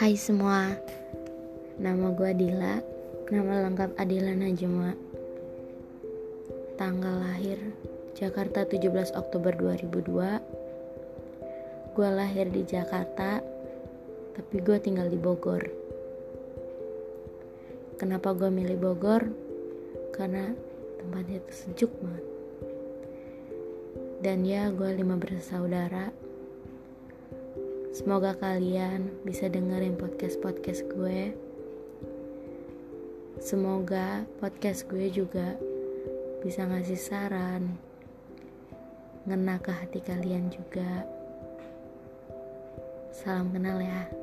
Hai semua, nama gue Adila, nama lengkap Adila Najma. Tanggal lahir Jakarta 17 Oktober 2002. Gue lahir di Jakarta, tapi gue tinggal di Bogor. Kenapa gue milih Bogor? Karena tempatnya itu sejuk banget. Dan ya, gue lima bersaudara Semoga kalian bisa dengerin podcast-podcast gue. Semoga podcast gue juga bisa ngasih saran, ngena ke hati kalian juga. Salam kenal ya.